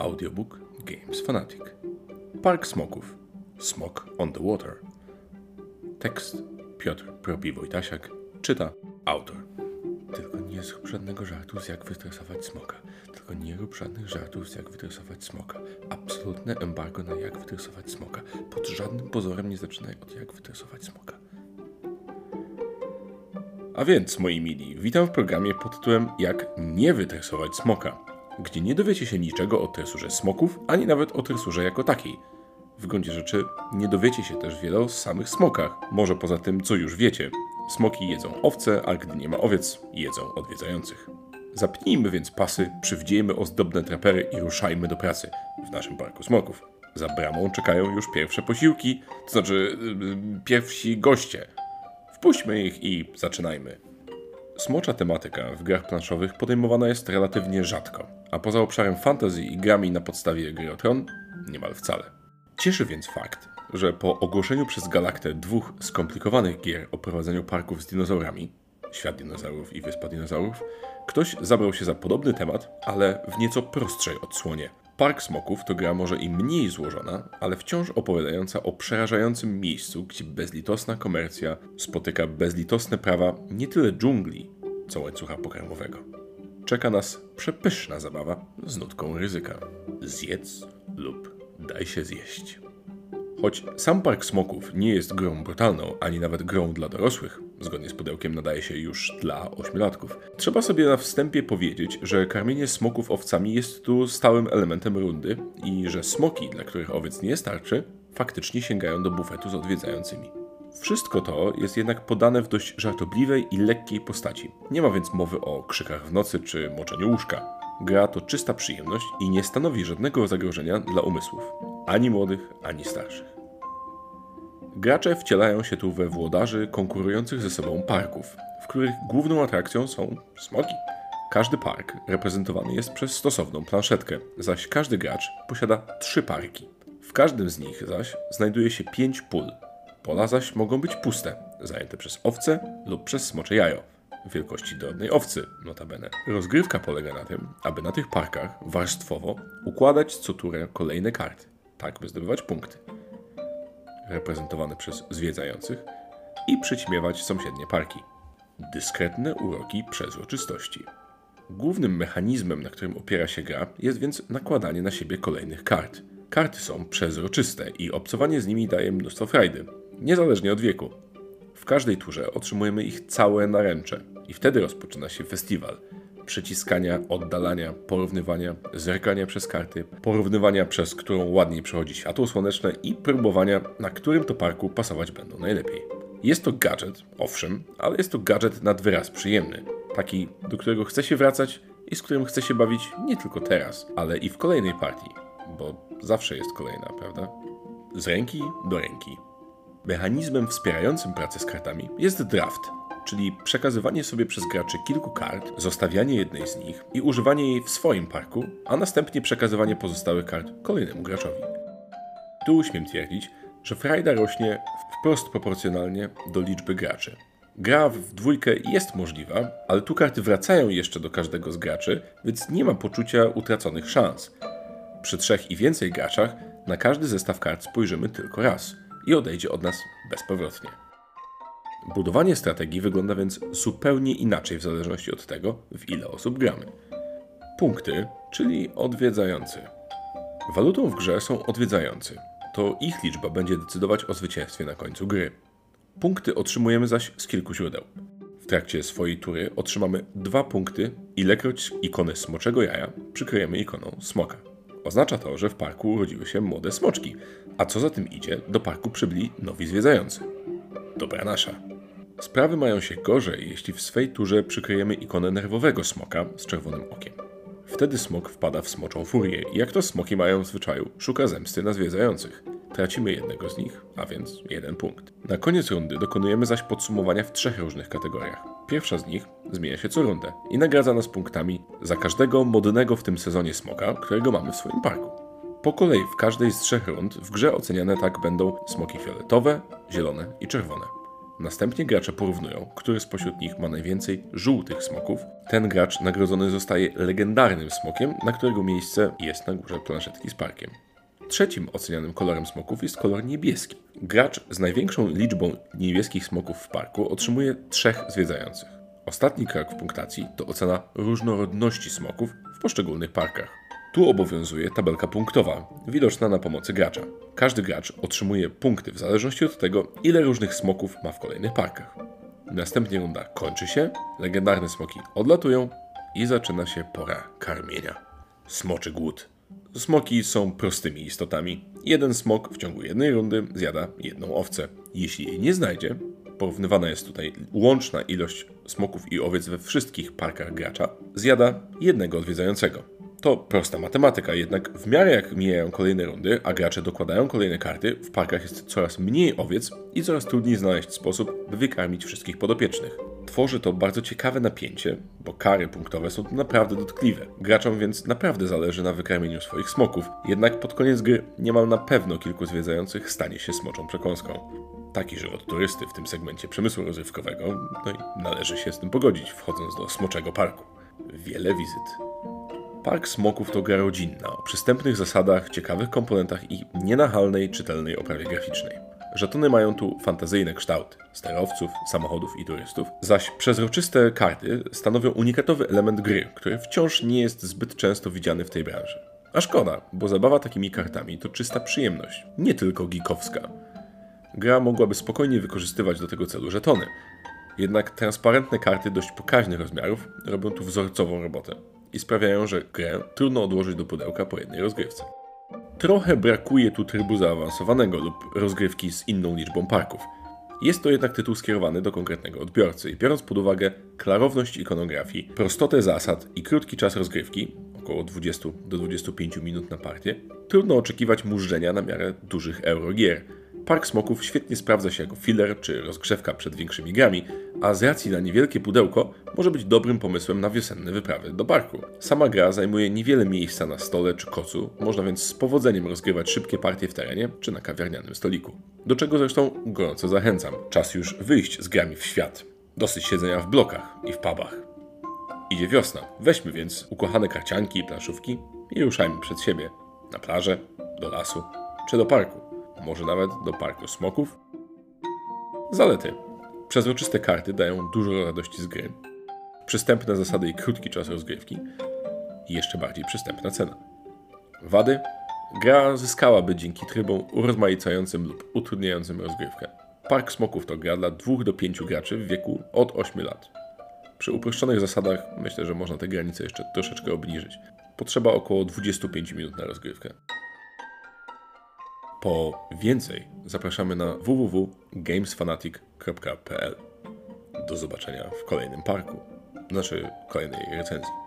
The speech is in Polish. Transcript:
Audiobook Games Fanatic. Park Smoków. Smok on the Water. Tekst Piotr Propi Wojtasiak. Czyta autor. Tylko nie zrób żadnego żartu z jak wytresować smoka. Tylko nie rób żadnych żartów z jak wytresować smoka. Absolutne embargo na jak wytresować smoka. Pod żadnym pozorem nie zaczynaj od jak wytresować smoka. A więc, moi mili, witam w programie pod tytułem Jak nie wytresować smoka, gdzie nie dowiecie się niczego o tresurze smoków, ani nawet o tresurze jako takiej. W gruncie rzeczy nie dowiecie się też wiele o samych smokach, może poza tym, co już wiecie. Smoki jedzą owce, a gdy nie ma owiec, jedzą odwiedzających. Zapnijmy więc pasy, przywdziejmy ozdobne trapery i ruszajmy do pracy w naszym parku smoków. Za bramą czekają już pierwsze posiłki, to znaczy yy, pierwsi goście. Wpuśćmy ich i zaczynajmy. Smocza tematyka w grach planszowych podejmowana jest relatywnie rzadko, a poza obszarem fantasy i grami na podstawie gry o tron niemal wcale. Cieszy więc fakt, że po ogłoszeniu przez Galaktę dwóch skomplikowanych gier o prowadzeniu parków z dinozaurami, Świat dinozaurów i Wyspa dinozaurów, ktoś zabrał się za podobny temat, ale w nieco prostszej odsłonie. Park Smoków to gra może i mniej złożona, ale wciąż opowiadająca o przerażającym miejscu, gdzie bezlitosna komercja spotyka bezlitosne prawa nie tyle dżungli, co łańcucha pokarmowego. Czeka nas przepyszna zabawa z nutką ryzyka. Zjedz lub daj się zjeść. Choć sam Park Smoków nie jest grą brutalną, ani nawet grą dla dorosłych, zgodnie z pudełkiem nadaje się już dla ośmiolatków, trzeba sobie na wstępie powiedzieć, że karmienie smoków owcami jest tu stałym elementem rundy i że smoki, dla których owiec nie starczy, faktycznie sięgają do bufetu z odwiedzającymi. Wszystko to jest jednak podane w dość żartobliwej i lekkiej postaci. Nie ma więc mowy o krzykach w nocy czy moczeniu łóżka. Gra to czysta przyjemność i nie stanowi żadnego zagrożenia dla umysłów, ani młodych, ani starszych. Gracze wcielają się tu we włodarzy konkurujących ze sobą parków, w których główną atrakcją są smoki. Każdy park reprezentowany jest przez stosowną planszetkę, zaś każdy gracz posiada trzy parki. W każdym z nich zaś znajduje się pięć pól. Pola zaś mogą być puste, zajęte przez owce lub przez smocze jajo, wielkości drobnej owcy, notabene. Rozgrywka polega na tym, aby na tych parkach warstwowo układać co turę kolejne karty, tak by zdobywać punkty reprezentowane przez zwiedzających i przyćmiewać sąsiednie parki. Dyskretne uroki przezroczystości. Głównym mechanizmem, na którym opiera się gra, jest więc nakładanie na siebie kolejnych kart. Karty są przezroczyste i obcowanie z nimi daje mnóstwo frajdy, niezależnie od wieku. W każdej turze otrzymujemy ich całe naręcze i wtedy rozpoczyna się festiwal – przyciskania, oddalania, porównywania, zerkania przez karty, porównywania, przez którą ładniej przechodzi światło słoneczne i próbowania, na którym to parku pasować będą najlepiej. Jest to gadżet, owszem, ale jest to gadżet nad wyraz przyjemny. Taki, do którego chce się wracać i z którym chce się bawić nie tylko teraz, ale i w kolejnej partii, bo zawsze jest kolejna, prawda? Z ręki do ręki. Mechanizmem wspierającym pracę z kartami jest draft – czyli przekazywanie sobie przez graczy kilku kart, zostawianie jednej z nich i używanie jej w swoim parku, a następnie przekazywanie pozostałych kart kolejnemu graczowi. Tu śmiem twierdzić, że frajda rośnie wprost proporcjonalnie do liczby graczy. Gra w dwójkę jest możliwa, ale tu karty wracają jeszcze do każdego z graczy, więc nie ma poczucia utraconych szans. Przy trzech i więcej graczach na każdy zestaw kart spojrzymy tylko raz i odejdzie od nas bezpowrotnie. Budowanie strategii wygląda więc zupełnie inaczej w zależności od tego, w ile osób gramy. Punkty, czyli odwiedzający. Walutą w grze są odwiedzający. To ich liczba będzie decydować o zwycięstwie na końcu gry. Punkty otrzymujemy zaś z kilku źródeł. W trakcie swojej tury otrzymamy dwa punkty, ilekroć ikonę smoczego jaja przykryjemy ikoną smoka. Oznacza to, że w parku urodziły się młode smoczki, a co za tym idzie, do parku przybyli nowi zwiedzający. Dobra nasza. Sprawy mają się gorzej, jeśli w swej turze przykryjemy ikonę nerwowego smoka z czerwonym okiem. Wtedy smok wpada w smoczą furię i jak to smoki mają w zwyczaju, szuka zemsty na zwiedzających. Tracimy jednego z nich, a więc jeden punkt. Na koniec rundy dokonujemy zaś podsumowania w trzech różnych kategoriach. Pierwsza z nich zmienia się co rundę i nagradza nas punktami za każdego modnego w tym sezonie smoka, którego mamy w swoim parku. Po kolei w każdej z trzech rund w grze oceniane tak będą smoki fioletowe, zielone i czerwone. Następnie gracze porównują, który spośród nich ma najwięcej żółtych smoków. Ten gracz nagrodzony zostaje legendarnym smokiem, na którego miejsce jest na górze planszetki z parkiem. Trzecim ocenianym kolorem smoków jest kolor niebieski. Gracz z największą liczbą niebieskich smoków w parku otrzymuje trzech zwiedzających. Ostatni krok w punktacji to ocena różnorodności smoków w poszczególnych parkach. Tu obowiązuje tabelka punktowa, widoczna na pomocy gracza. Każdy gracz otrzymuje punkty w zależności od tego, ile różnych smoków ma w kolejnych parkach. Następnie runda kończy się, legendarne smoki odlatują i zaczyna się pora karmienia. Smoczy głód. Smoki są prostymi istotami. Jeden smok w ciągu jednej rundy zjada jedną owcę. Jeśli jej nie znajdzie, porównywana jest tutaj łączna ilość smoków i owiec we wszystkich parkach gracza, zjada jednego odwiedzającego. To prosta matematyka, jednak w miarę jak mijają kolejne rundy, a gracze dokładają kolejne karty, w parkach jest coraz mniej owiec i coraz trudniej znaleźć sposób, by wykarmić wszystkich podopiecznych. Tworzy to bardzo ciekawe napięcie, bo kary punktowe są naprawdę dotkliwe. Graczom więc naprawdę zależy na wykarmieniu swoich smoków, jednak pod koniec gry niemal na pewno kilku zwiedzających stanie się smoczą przekąską. Taki żywot turysty w tym segmencie przemysłu rozrywkowego, no i należy się z tym pogodzić, wchodząc do smoczego parku. Wiele wizyt. Park Smoków to gra rodzinna, o przystępnych zasadach, ciekawych komponentach i nienachalnej, czytelnej oprawie graficznej. Żetony mają tu fantazyjne kształty sterowców, samochodów i turystów, zaś przezroczyste karty stanowią unikatowy element gry, który wciąż nie jest zbyt często widziany w tej branży. A szkoda, bo zabawa takimi kartami to czysta przyjemność, nie tylko geekowska. Gra mogłaby spokojnie wykorzystywać do tego celu żetony, jednak transparentne karty dość pokaźnych rozmiarów robią tu wzorcową robotę i sprawiają, że grę trudno odłożyć do pudełka po jednej rozgrywce. Trochę brakuje tu trybu zaawansowanego lub rozgrywki z inną liczbą parków. Jest to jednak tytuł skierowany do konkretnego odbiorcy i biorąc pod uwagę klarowność ikonografii, prostotę zasad i krótki czas rozgrywki, około 20 do 25 minut na partię, trudno oczekiwać mużdżenia na miarę dużych eurogier – Park Smoków świetnie sprawdza się jako filler czy rozgrzewka przed większymi grami, a z racji na niewielkie pudełko może być dobrym pomysłem na wiosenne wyprawy do parku. Sama gra zajmuje niewiele miejsca na stole czy kocu, można więc z powodzeniem rozgrywać szybkie partie w terenie czy na kawiarnianym stoliku. Do czego zresztą gorąco zachęcam. Czas już wyjść z grami w świat. Dosyć siedzenia w blokach i w pubach. Idzie wiosna. Weźmy więc ukochane karcianki i planszówki i ruszajmy przed siebie. Na plażę, do lasu czy do parku może nawet do parku smoków. Zalety. Przezroczyste karty dają dużo radości z gry. Przystępne zasady i krótki czas rozgrywki. I jeszcze bardziej przystępna cena. Wady. Gra zyskałaby dzięki trybom urozmaicającym lub utrudniającym rozgrywkę. Park Smoków to gra dla 2 do 5 graczy w wieku od 8 lat. Przy uproszczonych zasadach myślę, że można te granice jeszcze troszeczkę obniżyć. Potrzeba około 25 minut na rozgrywkę. Po więcej zapraszamy na www.gamesfanatic.pl. Do zobaczenia w kolejnym parku, naszej kolejnej recenzji.